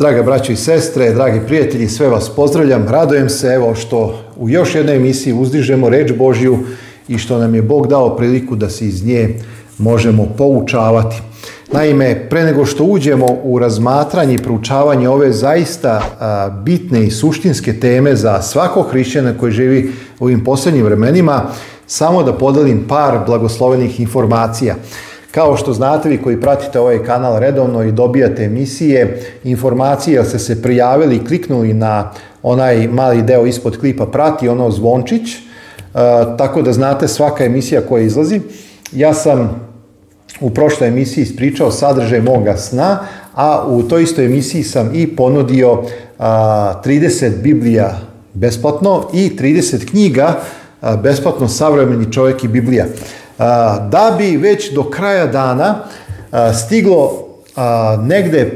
Draga braćo i sestre, dragi prijatelji, sve vas pozdravljam. Radojem se evo što u još jednoj emisiji uzdižemo reč Božju i što nam je Bog dao priliku da se iz nje možemo poučavati. Naime, pre nego što uđemo u razmatranje i proučavanje ove zaista bitne i suštinske teme za svakog hrišćana koji živi u ovim posljednjim vremenima, samo da podelim par blagoslovenih informacija. Kao što znate vi koji pratite ovaj kanal redovno i dobijate emisije, informacije ste se prijavili, kliknuli na onaj mali deo ispod klipa prati, ono zvončić, e, tako da znate svaka emisija koja izlazi. Ja sam u prošloj emisiji ispričao sadržaj moga sna, a u toj istoj emisiji sam i ponudio 30 e, Biblija besplatno i 30 knjiga e, besplatno Savremeni čovjek i Biblija da bi već do kraja dana stiglo negde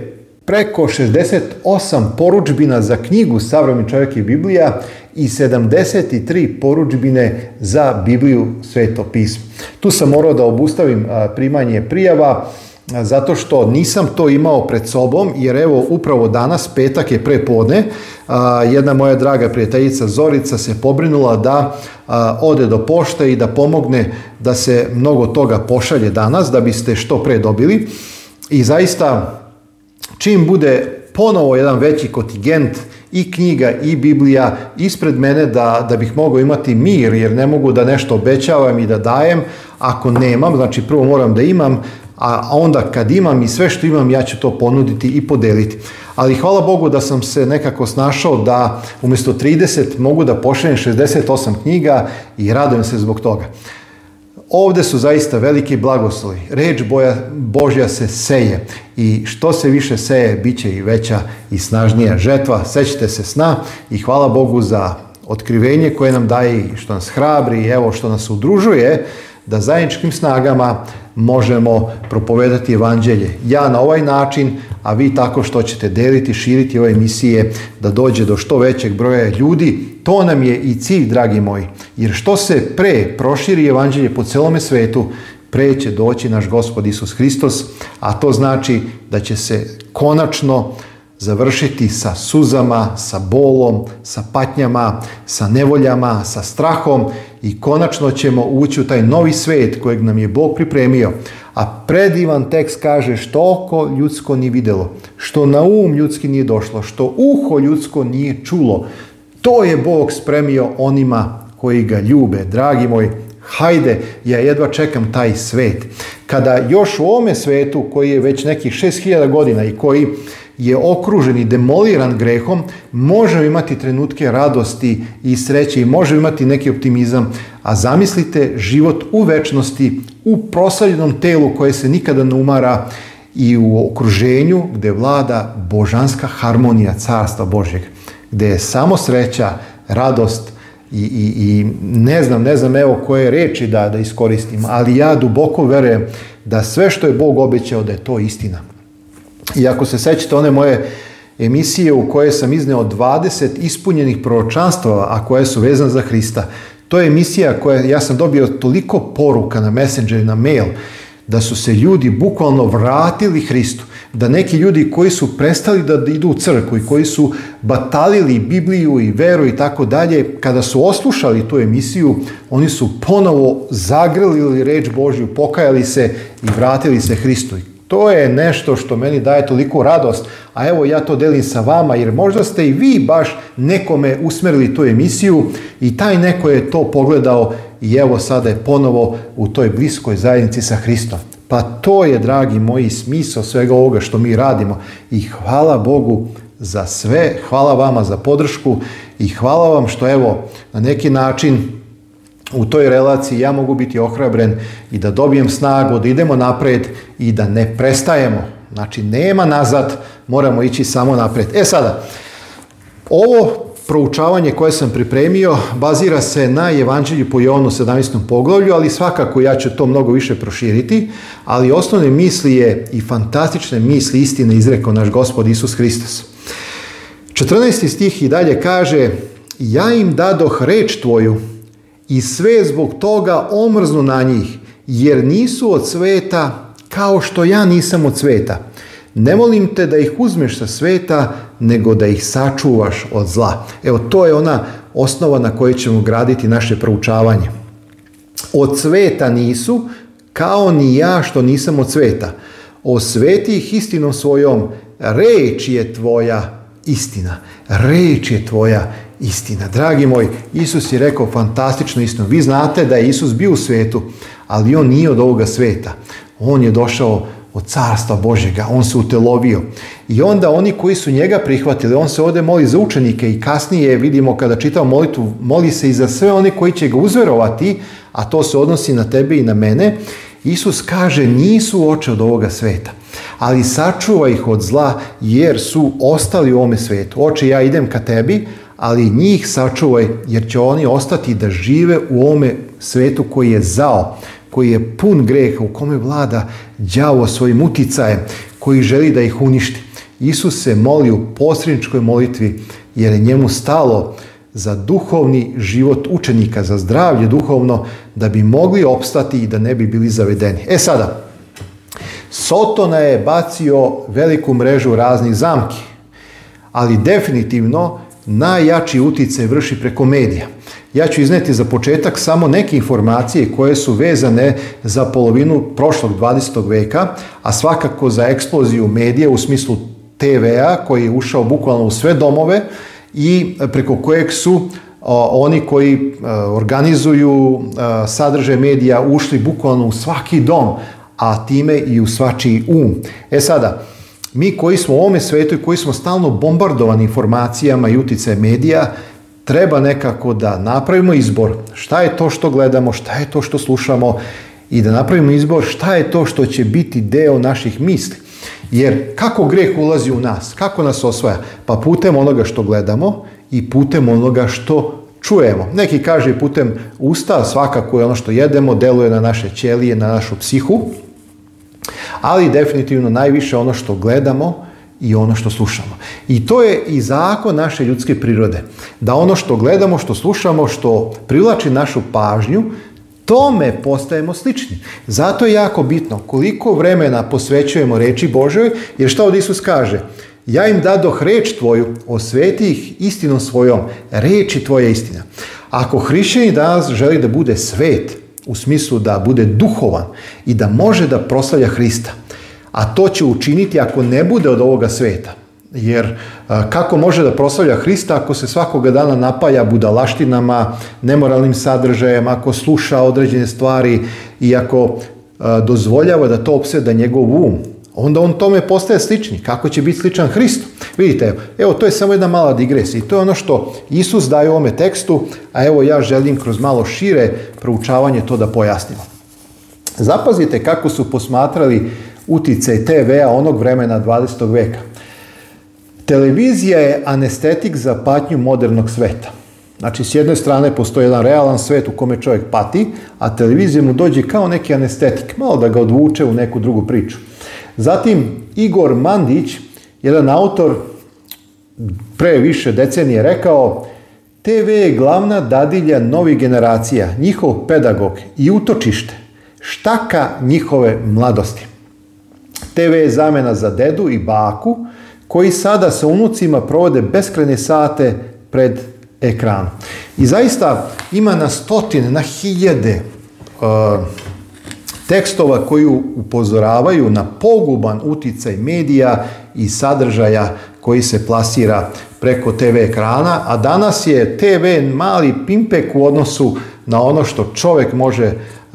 preko 68 poručbina za knjigu Savremeni čovjek i Biblija i 73 poručbine za Bibliju Sveto pismo. Tu sam morao da obustavim primanje prijava zato što nisam to imao pred sobom jer evo upravo danas, petak je prepodne, jedna moja draga prijateljica Zorica se pobrinula da ode do pošte i da pomogne da se mnogo toga pošalje danas da biste što pre dobili i zaista čim bude ponovo jedan veći kotigent i knjiga i Biblija ispred mene da, da bih mogao imati mir jer ne mogu da nešto obećavam i da dajem ako nemam, znači prvo moram da imam a onda kad imam i sve što imam ja ću to ponuditi i podeliti. Ali hvala Bogu da sam se nekako snašao da umjesto 30 mogu da pošaljem 68 knjiga i radujem se zbog toga. Ovdje su zaista veliki blagoslovi. Reč boja, Božja se seje i što se više seje, bit će i veća i snažnija žetva. Sećite se sna i hvala Bogu za otkrivenje koje nam daje i što nas hrabri i evo što nas udružuje da zajedničkim snagama možemo propovedati evanđelje. Ja na ovaj način, a vi tako što ćete deliti, širiti ove emisije da dođe do što većeg broja ljudi. To nam je i cilj, dragi moji. Jer što se pre proširi evanđelje po celome svetu, pre će doći naš gospod Isus Hristos, a to znači da će se konačno završiti sa suzama, sa bolom, sa patnjama, sa nevoljama, sa strahom i konačno ćemo ući u taj novi svet kojeg nam je Bog pripremio. A predivan tekst kaže što oko ljudsko nije vidjelo, što na um ljudski nije došlo, što uho ljudsko nije čulo. To je Bog spremio onima koji ga ljube. Dragi moj, hajde, ja jedva čekam taj svet. Kada još u ovome svetu koji je već nekih 6000 godina i koji je okružen i demoliran grehom, može imati trenutke radosti i sreće i može imati neki optimizam. A zamislite život u večnosti, u prosadljenom telu koje se nikada ne umara i u okruženju gdje vlada božanska harmonija carstva Božjeg, gdje je samo sreća, radost, i, i, i, ne znam, ne znam evo koje reči da, da iskoristim, ali ja duboko verujem da sve što je Bog obećao da je to istina. I ako se sećate one moje emisije u koje sam izneo 20 ispunjenih proročanstva, a koje su vezane za Hrista, to je emisija koja, ja sam dobio toliko poruka na Messenger i na mail, da su se ljudi bukvalno vratili Hristu. Da neki ljudi koji su prestali da idu u crkvu i koji su batalili Bibliju i veru i tako dalje, kada su oslušali tu emisiju, oni su ponovo zagrlili reč Božju, pokajali se i vratili se Hristu. To je nešto što meni daje toliku radost, a evo ja to delim sa vama jer možda ste i vi baš nekome usmerili tu emisiju i taj neko je to pogledao i evo sada je ponovo u toj bliskoj zajednici sa Hristom. Pa to je, dragi moji, smisao svega ovoga što mi radimo i hvala Bogu za sve, hvala vama za podršku i hvala vam što evo na neki način u toj relaciji ja mogu biti ohrabren i da dobijem snagu, da idemo napred i da ne prestajemo. Znači, nema nazad, moramo ići samo napred. E sada, ovo proučavanje koje sam pripremio bazira se na evanđelju po Jovanu 17. poglavlju, ali svakako ja ću to mnogo više proširiti, ali osnovne misli je i fantastične misli istine izrekao naš gospod Isus Hristos. 14. stih i dalje kaže Ja im dadoh reč tvoju i sve zbog toga omrznu na njih, jer nisu od sveta kao što ja nisam od sveta. Ne molim te da ih uzmeš sa sveta, nego da ih sačuvaš od zla. Evo, to je ona osnova na kojoj ćemo graditi naše proučavanje. Od sveta nisu, kao ni ja što nisam od sveta. Osveti ih istinom svojom, reč je tvoja istina. Reč je tvoja istina. Dragi moj, Isus je rekao fantastično istinu. Vi znate da je Isus bio u svetu, ali on nije od ovoga sveta. On je došao od carstva Božjega, on se utelovio. I onda oni koji su njega prihvatili, on se ovdje moli za učenike i kasnije vidimo kada čitamo molitvu, moli se i za sve one koji će ga uzverovati, a to se odnosi na tebe i na mene. Isus kaže nisu oče od ovoga sveta, ali sačuva ih od zla jer su ostali u ovome svetu. Oče, ja idem ka tebi, ali njih sačuvaj jer će oni ostati da žive u ovome svetu koji je zao, koji je pun greha, u kome vlada đavo svojim uticajem, koji želi da ih uništi. Isus se moli u posredničkoj molitvi jer je njemu stalo za duhovni život učenika, za zdravlje duhovno, da bi mogli opstati i da ne bi bili zavedeni. E sada, Sotona je bacio veliku mrežu raznih zamki, ali definitivno najjači utjecaj vrši preko medija. Ja ću izneti za početak samo neke informacije koje su vezane za polovinu prošlog 20. veka, a svakako za eksploziju medija u smislu TV-a koji je ušao bukvalno u sve domove i preko kojeg su oni koji organizuju sadržaj medija ušli bukvalno u svaki dom, a time i u svačiji um. E sada, mi koji smo u ovome svetu i koji smo stalno bombardovani informacijama i utjecaj medija, treba nekako da napravimo izbor šta je to što gledamo, šta je to što slušamo i da napravimo izbor šta je to što će biti deo naših misli. Jer kako greh ulazi u nas, kako nas osvaja? Pa putem onoga što gledamo i putem onoga što čujemo. Neki kaže putem usta, svakako je ono što jedemo, deluje na naše ćelije, na našu psihu, ali definitivno najviše ono što gledamo i ono što slušamo. I to je i zakon naše ljudske prirode. Da ono što gledamo, što slušamo, što privlači našu pažnju, tome postajemo slični. Zato je jako bitno koliko vremena posvećujemo reći Božoj, jer što od Isus kaže? Ja im dadoh reč tvoju, osveti ih istinom svojom. Reći tvoja istina. Ako hrišćani danas želi da bude svet, u smislu da bude duhovan i da može da proslavlja Hrista. A to će učiniti ako ne bude od ovoga sveta. Jer e, kako može da proslavlja Hrista ako se svakoga dana napaja budalaštinama, nemoralnim sadržajem, ako sluša određene stvari i ako e, dozvoljava da to opseda njegov um, onda on tome postaje slični. Kako će biti sličan Hristu? Vidite, evo, to je samo jedna mala digresija i to je ono što Isus daje ovome tekstu, a evo ja želim kroz malo šire proučavanje to da pojasnimo. Zapazite kako su posmatrali utjecaj TV-a onog vremena 20. veka. Televizija je anestetik za patnju modernog sveta. Znači, s jedne strane postoji jedan realan svet u kome čovjek pati, a televizija mu dođe kao neki anestetik, malo da ga odvuče u neku drugu priču. Zatim Igor Mandić, jedan autor, pre više decenije rekao TV je glavna dadilja novih generacija, njihov pedagog i utočište, štaka njihove mladosti. TV je zamena za dedu i baku koji sada sa unucima provode beskrene sate pred ekranom. I zaista ima na stotine, na hiljade e, tekstova koji upozoravaju na poguban uticaj medija i sadržaja koji se plasira preko TV ekrana, a danas je TV mali pimpek u odnosu na ono što čovjek može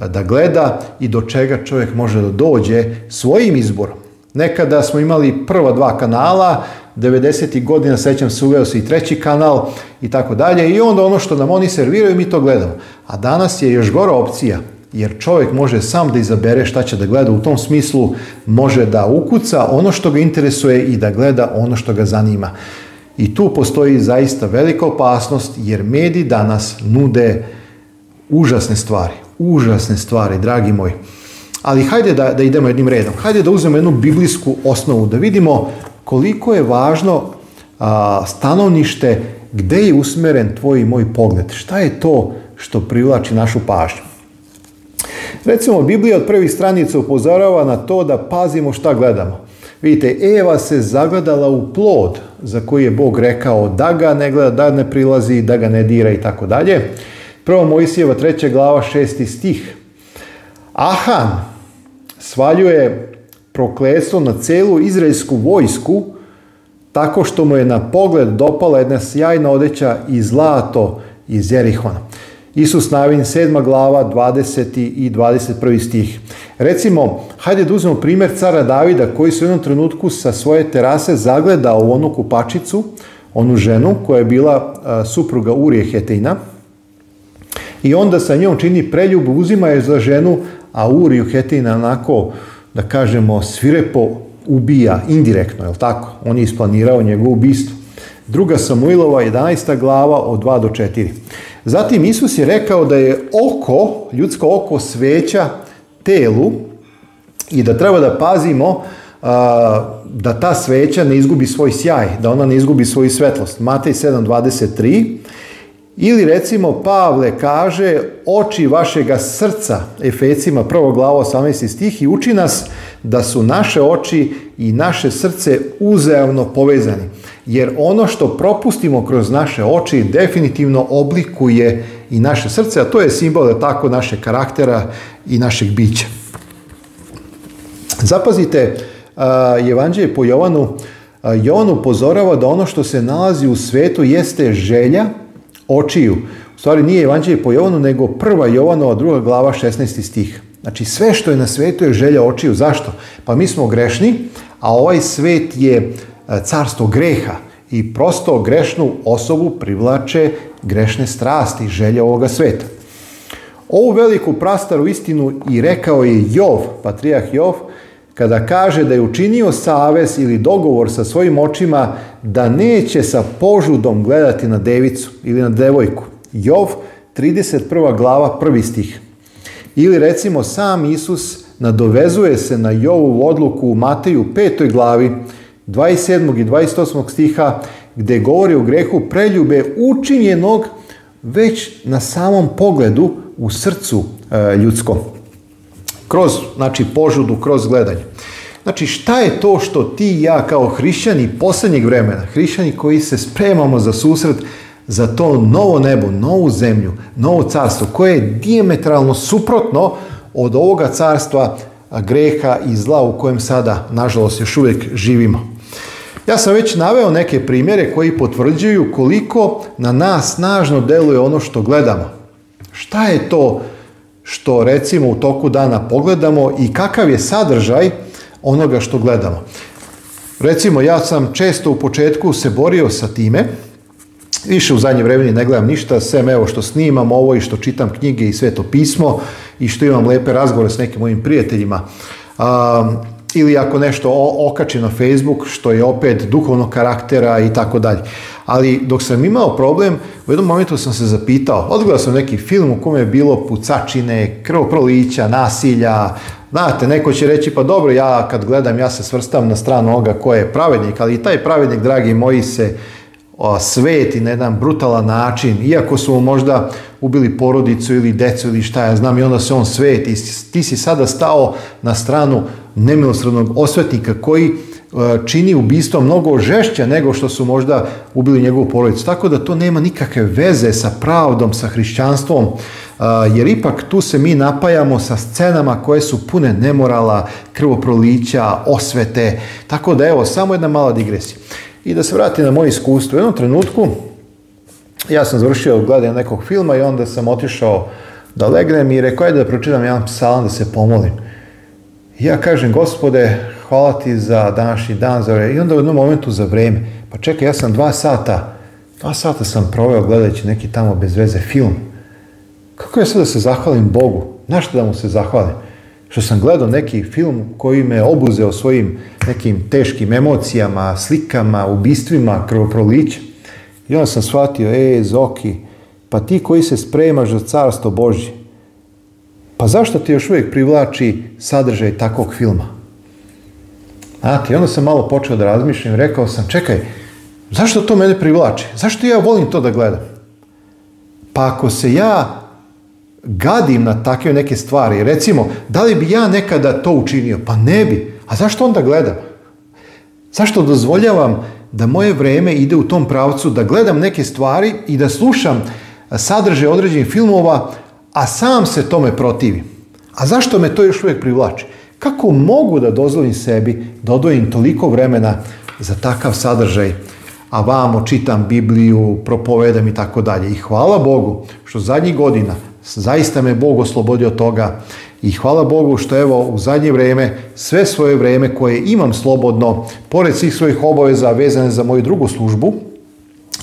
da gleda i do čega čovjek može da dođe svojim izborom. Nekada smo imali prva dva kanala, 90. godina, sećam se, uveo se i treći kanal i tako dalje i onda ono što nam oni serviraju mi to gledamo. A danas je još gora opcija jer čovjek može sam da izabere šta će da gleda, u tom smislu može da ukuca ono što ga interesuje i da gleda ono što ga zanima. I tu postoji zaista velika opasnost jer mediji danas nude užasne stvari, užasne stvari, dragi moji. Ali hajde da, da idemo jednim redom, hajde da uzmemo jednu biblijsku osnovu, da vidimo koliko je važno a, stanovnište, gdje je usmeren tvoj i moj pogled, šta je to što privlači našu pažnju. Recimo, Biblija od prvih stranica upozorava na to da pazimo šta gledamo. Vidite, Eva se zagledala u plod za koji je Bog rekao da ga ne gleda, da ne prilazi, da ga ne dira i tako dalje. Prvo Mojsijeva treća glava šesti stih. Ahan svaljuje prokleso na celu izraelsku vojsku tako što mu je na pogled dopala jedna sjajna odeća i zlato iz Jerihona. Isus Navin, 7. glava, 20. i 21. stih. Recimo, hajde da uzmemo primjer cara Davida koji se u jednom trenutku sa svoje terase zagleda u onu kupačicu, onu ženu koja je bila supruga Urije Heteina i onda sa njom čini preljub, uzima je za ženu, a Uriju Heteina onako, da kažemo, svirepo ubija, indirektno, je li tako? On je isplanirao njegovu ubistvu. Druga Samuilova, 11. glava, od 2 do 4. Zatim Isus je rekao da je oko, ljudsko oko sveća telu i da treba da pazimo da ta sveća ne izgubi svoj sjaj, da ona ne izgubi svoju svetlost. Matej 7.23 ili recimo Pavle kaže oči vašega srca, Efecima 1. glava 18. stih i uči nas da su naše oči i naše srce uzajamno povezani. Jer ono što propustimo kroz naše oči definitivno oblikuje i naše srce, a to je simbol da tako naše karaktera i našeg bića. Zapazite, Evanđelje po Jovanu, Jovan upozorava da ono što se nalazi u svetu jeste želja očiju. U stvari nije Evanđelje po Jovanu, nego prva Jovanova druga glava 16. stih. Znači sve što je na svetu je želja očiju. Zašto? Pa mi smo grešni, a ovaj svet je e, carstvo greha i prosto grešnu osobu privlače grešne strasti i želje ovoga sveta. Ovu veliku prastaru istinu i rekao je Jov, patrijah Jov, kada kaže da je učinio savez ili dogovor sa svojim očima da neće sa požudom gledati na devicu ili na devojku. Jov, 31. glava, prvi stih. Ili recimo sam Isus nadovezuje se na Jovu odluku u Mateju 5. glavi 27. i 28. stiha gdje govori o grehu preljube učinjenog već na samom pogledu u srcu e, ljudskom. Kroz, znači, požudu, kroz gledanje. Znači, šta je to što ti i ja kao hrišćani posljednjeg vremena, hrišćani koji se spremamo za susret za to novo nebo, novu zemlju, novo carstvo koje je diametralno suprotno od ovoga carstva greha i zla u kojem sada, nažalost, još uvijek živimo. Ja sam već naveo neke primjere koji potvrđuju koliko na nas snažno deluje ono što gledamo. Šta je to što recimo u toku dana pogledamo i kakav je sadržaj onoga što gledamo. Recimo ja sam često u početku se borio sa time više u zadnje vremeni ne gledam ništa, sem evo što snimam ovo i što čitam knjige i to pismo i što imam lepe razgovore s nekim mojim prijateljima. ili ako nešto okači na Facebook, što je opet duhovnog karaktera i tako dalje. Ali dok sam imao problem, u jednom momentu sam se zapitao, odgledao sam neki film u kome je bilo pucačine, krvoprolića, nasilja, Znate, neko će reći, pa dobro, ja kad gledam, ja se svrstam na stranu onoga ko je pravednik, ali i taj pravednik, dragi moji, se sveti na jedan brutalan način, iako su mu možda ubili porodicu ili decu ili šta ja znam i onda se on sveti. Ti si sada stao na stranu nemilosrednog osvetnika koji e, čini ubistvo mnogo žešća nego što su možda ubili njegovu porodicu. Tako da to nema nikakve veze sa pravdom, sa hrišćanstvom, e, jer ipak tu se mi napajamo sa scenama koje su pune nemorala, krvoprolića, osvete. Tako da evo, samo jedna mala digresija. I da se vratim na moje iskustvo. U jednom trenutku ja sam završio gledanje nekog filma i onda sam otišao da legnem i rekao je da pročitam jedan psalam da se pomolim. ja kažem, gospode, hvala ti za današnji dan, za I onda u jednom momentu za vrijeme. Pa čekaj, ja sam dva sata, dva sata sam proveo gledajući neki tamo bez veze film. Kako je sad da se zahvalim Bogu? Našto da mu se zahvalim? Što sam gledao neki film koji me obuzeo svojim nekim teškim emocijama, slikama, ubistvima, krvoprolića. I onda sam shvatio, e, Zoki, pa ti koji se spremaš za carstvo Božje, pa zašto ti još uvijek privlači sadržaj takvog filma? Znate, i onda sam malo počeo da razmišljam, rekao sam, čekaj, zašto to mene privlači? Zašto ja volim to da gledam? Pa ako se ja gadim na takve neke stvari, recimo, da li bi ja nekada to učinio? Pa ne bi. A zašto onda gledam? Zašto dozvoljavam da moje vrijeme ide u tom pravcu da gledam neke stvari i da slušam sadržaj određenih filmova, a sam se tome protivim? A zašto me to još uvijek privlači? Kako mogu da dozvolim sebi da odvojim toliko vremena za takav sadržaj, a vamo čitam Bibliju, propovedam i tako dalje. I hvala Bogu što zadnjih godina zaista me Bog oslobodio toga i hvala Bogu što evo u zadnje vrijeme sve svoje vrijeme koje imam slobodno, pored svih svojih obaveza vezane za moju drugu službu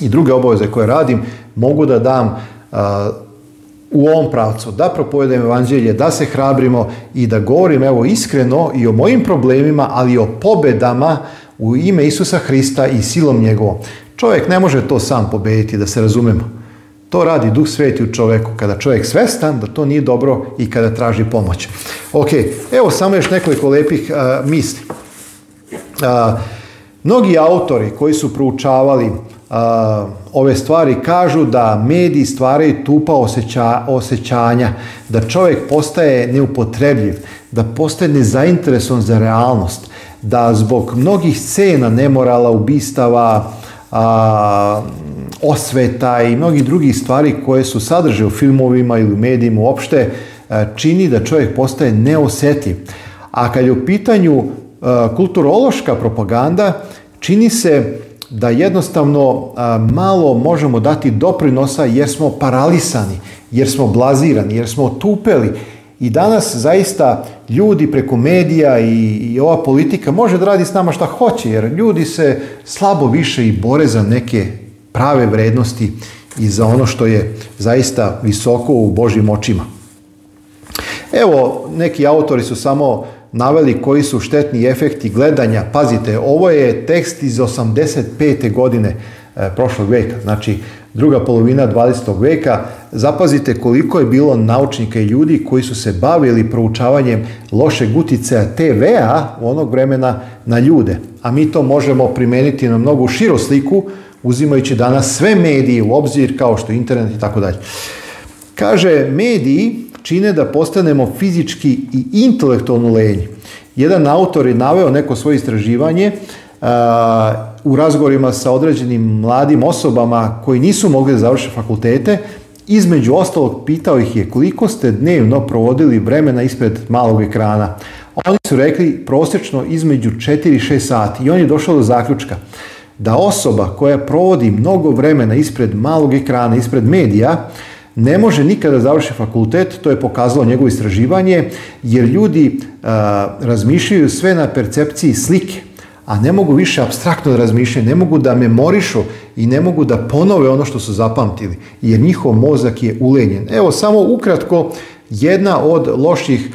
i druge obaveze koje radim, mogu da dam u ovom pravcu, da propovedem evanđelje, da se hrabrimo i da govorim evo iskreno i o mojim problemima, ali i o pobedama u ime Isusa Hrista i silom njegovom. Čovjek ne može to sam pobediti, da se razumemo. To radi Duh Sveti u čoveku, kada čovjek svestan da to nije dobro i kada traži pomoć. Ok, evo samo još nekoliko lepih misli. Uh, mnogi autori koji su proučavali uh, ove stvari kažu da mediji stvaraju tupa osjeća, osjećanja, da čovjek postaje neupotrebljiv, da postaje nezainteresovan za realnost, da zbog mnogih scena nemorala, ubistava, osveta i mnogih drugih stvari koje su sadrže u filmovima ili u medijima uopšte e, čini da čovjek postaje neosjetljiv. A kad je u pitanju e, kulturološka propaganda, čini se da jednostavno e, malo možemo dati doprinosa jer smo paralisani, jer smo blazirani, jer smo tupeli. I danas zaista ljudi preko medija i, i ova politika može da radi s nama šta hoće, jer ljudi se slabo više i bore za neke prave vrednosti i za ono što je zaista visoko u Božim očima. Evo, neki autori su samo naveli koji su štetni efekti gledanja. Pazite, ovo je tekst iz 85. godine e, prošlog veka, znači druga polovina 20. veka. Zapazite koliko je bilo naučnika i ljudi koji su se bavili proučavanjem lošeg utjecaja TV-a onog vremena na ljude. A mi to možemo primijeniti na mnogu širu sliku, uzimajući danas sve medije u obzir kao što internet i tako dalje. Kaže, mediji čine da postanemo fizički i intelektualno lenji. Jedan autor je naveo neko svoje istraživanje u razgovorima sa određenim mladim osobama koji nisu mogli završiti fakultete, između ostalog pitao ih je koliko ste dnevno provodili vremena ispred malog ekrana. Oni su rekli prosječno između 4 i 6 sati i on je došao do zaključka da osoba koja provodi mnogo vremena ispred malog ekrana, ispred medija, ne može nikada završiti fakultet, to je pokazalo njegovo istraživanje, jer ljudi a, razmišljaju sve na percepciji slike, a ne mogu više abstraktno razmišljati, ne mogu da memorišu i ne mogu da ponove ono što su zapamtili, jer njihov mozak je ulenjen. Evo, samo ukratko, jedna od loših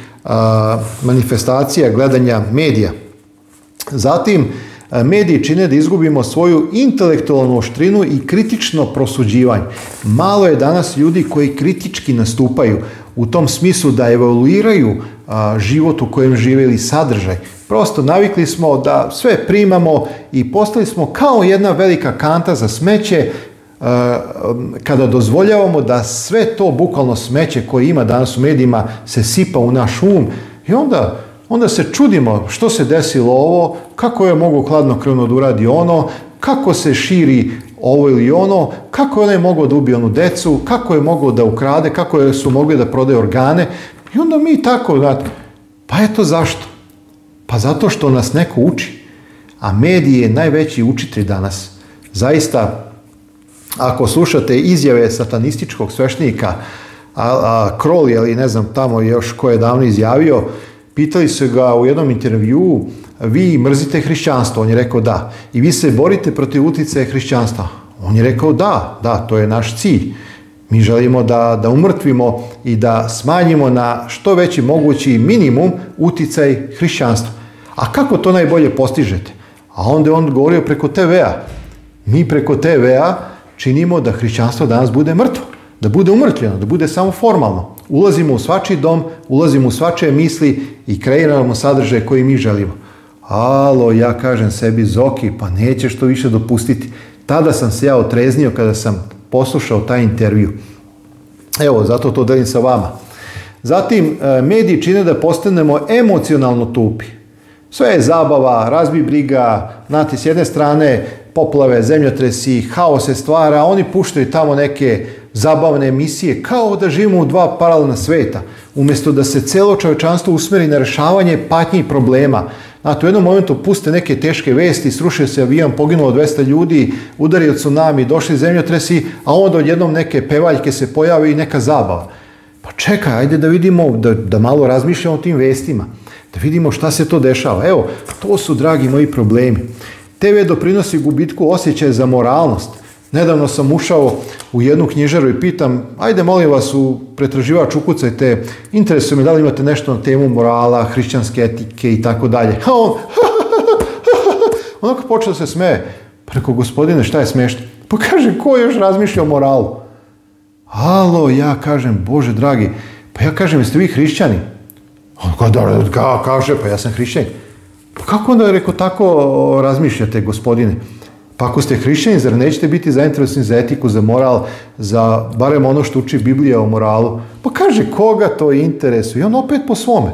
manifestacija gledanja medija. Zatim, mediji čine da izgubimo svoju intelektualnu oštrinu i kritično prosuđivanje. Malo je danas ljudi koji kritički nastupaju u tom smislu da evoluiraju život u kojem žive ili sadržaj. Prosto navikli smo da sve primamo i postali smo kao jedna velika kanta za smeće kada dozvoljavamo da sve to bukvalno smeće koje ima danas u medijima se sipa u naš um i onda onda se čudimo što se desilo ovo, kako je mogu krvno da uradi ono, kako se širi ovo ili ono, kako je onaj mogao da ubije onu decu, kako je mogao da ukrade, kako su mogli da prodaje organe. I onda mi tako, pa eto zašto? Pa zato što nas neko uči. A mediji je najveći učitelj danas. Zaista, ako slušate izjave satanističkog svešnika, a, Kroli, ali ne znam tamo još ko je davno izjavio, Pitali su ga u jednom intervju, vi mrzite hrišćanstvo? On je rekao da. I vi se borite protiv utjecaja hrišćanstva? On je rekao da, da, to je naš cilj. Mi želimo da, da umrtvimo i da smanjimo na što veći mogući minimum uticaj hrišćanstva. A kako to najbolje postižete? A onda je on govorio preko TV-a. Mi preko TV-a činimo da hrišćanstvo danas bude mrtvo, da bude umrtljeno, da bude samo formalno. Ulazimo u svači dom, ulazimo u svačije misli i kreiramo sadržaj koji mi želimo. Alo, ja kažem sebi, Zoki, pa nećeš to više dopustiti. Tada sam se ja otreznio kada sam poslušao taj intervju. Evo, zato to delim sa vama. Zatim, e, mediji čine da postanemo emocionalno tupi. Sve je zabava, razbi briga, znate, s jedne strane poplave, zemljotresi, haos se stvara, oni puštaju tamo neke zabavne emisije, kao da živimo u dva paralelna sveta, umjesto da se celo čovečanstvo usmeri na rješavanje patnji i problema. Znate, u jednom momentu puste neke teške vesti, srušio se avion, poginulo 200 ljudi, udario tsunami, došli zemljotresi, a onda odjednom neke pevaljke se pojavi i neka zabava. Pa čekaj, ajde da vidimo, da, da malo razmišljamo o tim vestima, da vidimo šta se to dešava. Evo, to su, dragi moji, problemi. TV doprinosi gubitku osjećaja za moralnost, Nedavno sam ušao u jednu knjižaru i pitam, ajde molim vas u pretraživač ukucajte, interesuje me da li imate nešto na temu morala, hrišćanske etike i tako dalje. A on, onako počeo se smeje. Preko pa gospodine, šta je smešno? Pa kaže, ko još razmišlja o moralu? Alo, ja kažem, Bože dragi, pa ja kažem, jeste vi hrišćani? On kaže, pa ja sam hrišćan. Pa kako onda, rekao, tako razmišljate, gospodine? Pa ako ste hrišćani, zar nećete biti zainteresni za etiku, za moral, za barem ono što uči Biblija o moralu? Pa kaže, koga to interesuje? I on opet po svome.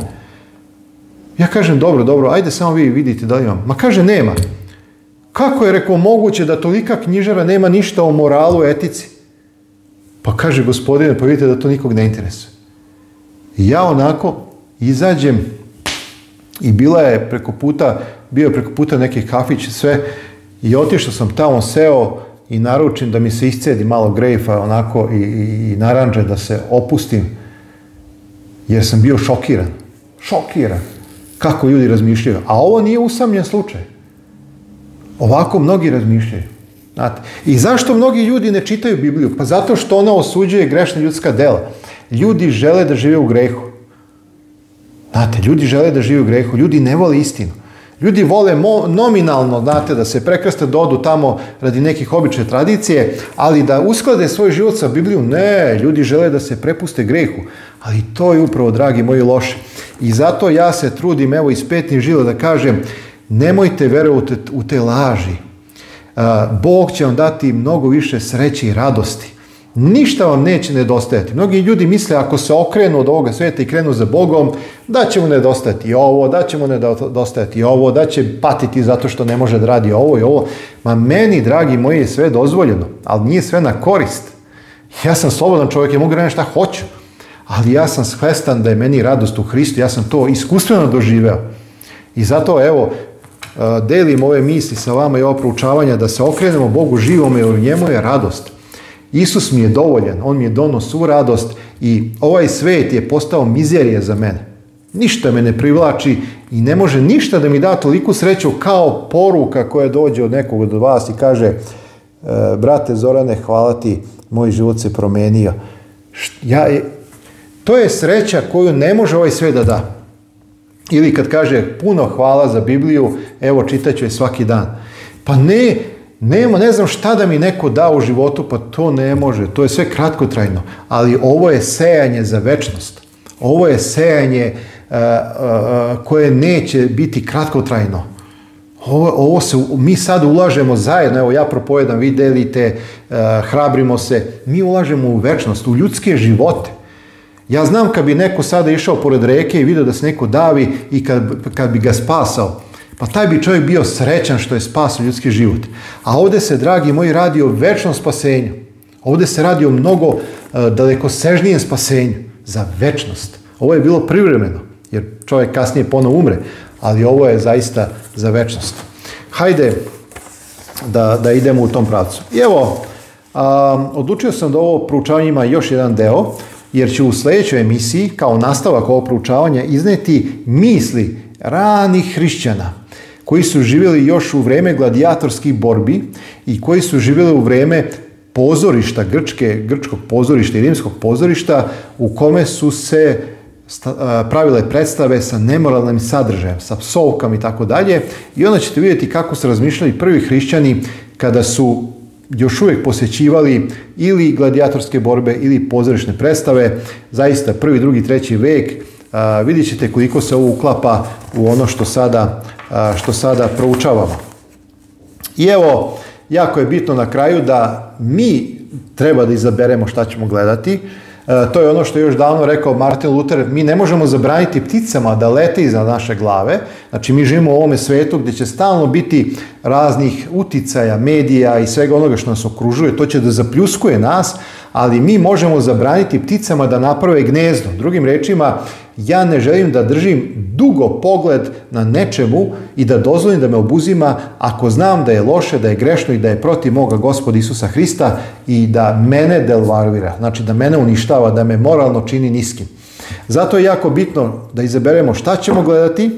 Ja kažem, dobro, dobro, ajde samo vi vidite da li imam. Ma kaže, nema. Kako je rekao moguće da tolika knjižara nema ništa o moralu, etici? Pa kaže, gospodine, pa vidite da to nikog ne interesuje. ja onako izađem i bila je preko puta, bio je preko puta neki kafić, sve, i otišao sam tamo, seo i naručim da mi se iscedi malo grejfa onako i, i, i naranđe da se opustim. Jer sam bio šokiran. Šokiran. Kako ljudi razmišljaju. A ovo nije usamljen slučaj. Ovako mnogi razmišljaju. Znate. I zašto mnogi ljudi ne čitaju Bibliju? Pa zato što ona osuđuje grešna ljudska dela. Ljudi žele da žive u grehu. Znate, ljudi žele da žive u grehu. Ljudi ne vole istinu. Ljudi vole nominalno, znate, da se prekrste, odu tamo radi nekih obične tradicije, ali da usklade svoj život sa Bibliju, ne, ljudi žele da se prepuste grehu. Ali to je upravo, dragi moji, loše. I zato ja se trudim, evo, iz petnih žila da kažem, nemojte verovati u te laži. Bog će vam dati mnogo više sreće i radosti ništa vam neće nedostajati. Mnogi ljudi misle ako se okrenu od ovoga svijeta i krenu za Bogom, da će mu nedostajati ovo, da će mu nedostajati ovo, da će patiti zato što ne može da radi ovo i ovo. Ma meni, dragi moji, je sve dozvoljeno, ali nije sve na korist. Ja sam slobodan čovjek, ja mogu raditi šta hoću, ali ja sam svestan da je meni radost u Hristu, ja sam to iskustveno doživeo. I zato, evo, e, delim ove misli sa vama i ova proučavanja da se okrenemo Bogu živome jer u njemu je radost. Isus mi je dovoljan, on mi je donos svu radost i ovaj svet je postao mizerije za mene. Ništa me ne privlači i ne može ništa da mi da toliku sreću kao poruka koja dođe od nekog od vas i kaže e, brate Zorane, hvala ti, moj život se promenio. Ja, to je sreća koju ne može ovaj svet da da. Ili kad kaže puno hvala za Bibliju, evo čitat je svaki dan. Pa ne, nema, ne znam šta da mi neko da u životu, pa to ne može, to je sve kratkotrajno, ali ovo je sejanje za večnost. Ovo je sejanje uh, uh, koje neće biti kratkotrajno. Ovo, mi sad ulažemo zajedno, evo ja propovedam, vi delite, e, hrabrimo se, mi ulažemo u večnost, u ljudske živote. Ja znam kad bi neko sada išao pored reke i vidio da se neko davi i kad, kad bi ga spasao, pa taj bi čovjek bio srećan što je spasio ljudski život. A ovdje se, dragi moji, radi o večnom spasenju. Ovdje se radi o mnogo e, dalekosežnijem spasenju za večnost. Ovo je bilo privremeno, jer čovjek kasnije ponovo umre, ali ovo je zaista za večnost. Hajde da, idemo u tom pravcu. I evo, odlučio sam da ovo proučavanje ima još jedan deo, jer ću u sljedećoj emisiji, kao nastavak ovog proučavanja, izneti misli ranih hrišćana koji su živjeli još u vrijeme gladijatorskih borbi i koji su živjeli u vrijeme pozorišta, grčke, grčkog pozorišta i rimskog pozorišta u kome su se pravile predstave sa nemoralnim sadržajem, sa psovkama i tako dalje. I onda ćete vidjeti kako su razmišljali prvi hrišćani kada su još uvijek posjećivali ili gladijatorske borbe ili pozorišne predstave. Zaista prvi, drugi, treći vek. vidjet ćete koliko se ovo uklapa u ono što sada što sada proučavamo. I evo, jako je bitno na kraju da mi treba da izaberemo šta ćemo gledati. E, to je ono što je još davno rekao Martin Luther, mi ne možemo zabraniti pticama da lete iza naše glave. Znači mi živimo u ovome svetu gdje će stalno biti raznih uticaja, medija i svega onoga što nas okružuje. To će da zapljuskuje nas, ali mi možemo zabraniti pticama da naprave gnezdo. Drugim rečima, ja ne želim da držim dugo pogled na nečemu i da dozvolim da me obuzima ako znam da je loše, da je grešno i da je protiv moga gospoda Isusa Hrista i da mene delvarvira, znači da mene uništava, da me moralno čini niskim. Zato je jako bitno da izaberemo šta ćemo gledati,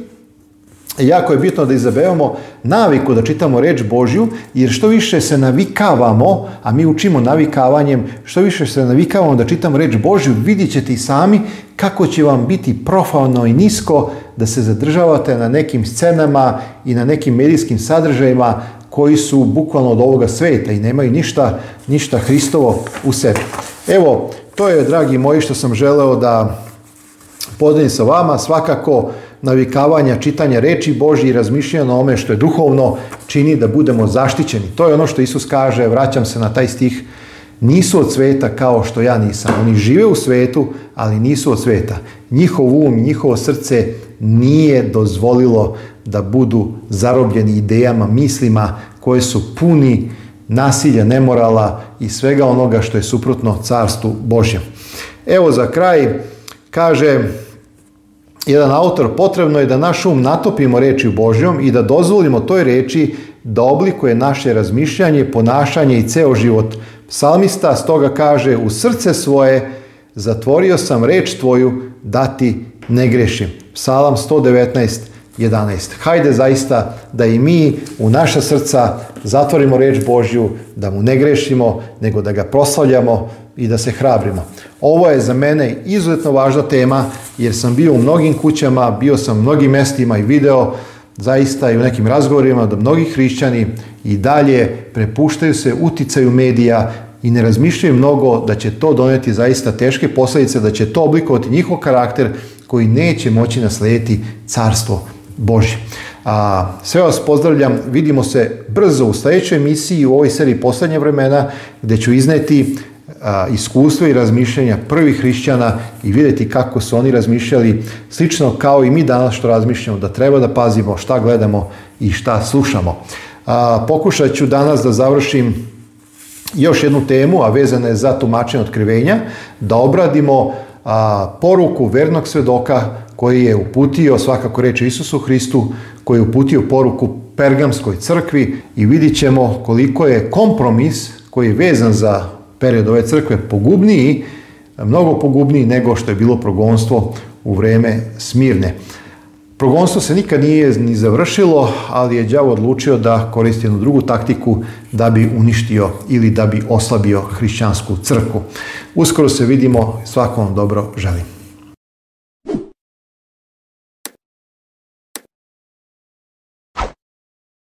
jako je bitno da izabevamo naviku da čitamo reč Božju, jer što više se navikavamo, a mi učimo navikavanjem, što više se navikavamo da čitamo reč Božju, vidjet ćete i sami kako će vam biti profano i nisko da se zadržavate na nekim scenama i na nekim medijskim sadržajima koji su bukvalno od ovoga sveta i nemaju ništa, ništa Hristovo u sebi. Evo, to je, dragi moji, što sam želeo da podelim sa vama. Svakako, navikavanja, čitanja reči Božje i razmišljanja o ome što je duhovno čini da budemo zaštićeni. To je ono što Isus kaže, vraćam se na taj stih, nisu od sveta kao što ja nisam. Oni žive u svetu, ali nisu od sveta. Njihov um, njihovo srce nije dozvolilo da budu zarobljeni idejama, mislima koje su puni nasilja, nemorala i svega onoga što je suprotno carstvu Božjem. Evo za kraj kaže jedan autor, potrebno je da naš um natopimo reči Božjom i da dozvolimo toj reči da oblikuje naše razmišljanje, ponašanje i ceo život. Psalmista stoga kaže, u srce svoje zatvorio sam reč tvoju da ti ne grešim. Psalam 119. 11. Hajde zaista da i mi u naša srca zatvorimo reč Božju, da mu ne grešimo, nego da ga proslavljamo i da se hrabrimo. Ovo je za mene izuzetno važna tema jer sam bio u mnogim kućama, bio sam u mnogim mestima i video zaista i u nekim razgovorima da mnogi hrišćani i dalje prepuštaju se uticaju medija i ne razmišljaju mnogo da će to doneti zaista teške posljedice, da će to oblikovati njihov karakter koji neće moći naslijediti carstvo boži. A, sve vas pozdravljam, vidimo se brzo u sljedećoj emisiji u ovoj seriji Poslednje vremena gdje ću izneti a, iskustva i razmišljanja prvih hrišćana i vidjeti kako su oni razmišljali slično kao i mi danas što razmišljamo da treba da pazimo šta gledamo i šta slušamo. A, pokušat ću danas da završim još jednu temu, a vezana je za tumačenje otkrivenja, da obradimo poruku vernog svedoka koji je uputio, svakako reče Isusu Hristu, koji je uputio poruku Pergamskoj crkvi i vidit ćemo koliko je kompromis koji je vezan za period ove crkve pogubniji, mnogo pogubniji nego što je bilo progonstvo u vreme Smirne. Progonstvo se nikad nije ni završilo, ali je đavo odlučio da koristi jednu drugu taktiku da bi uništio ili da bi oslabio hrišćansku crkvu. Uskoro se vidimo, svako vam dobro želim.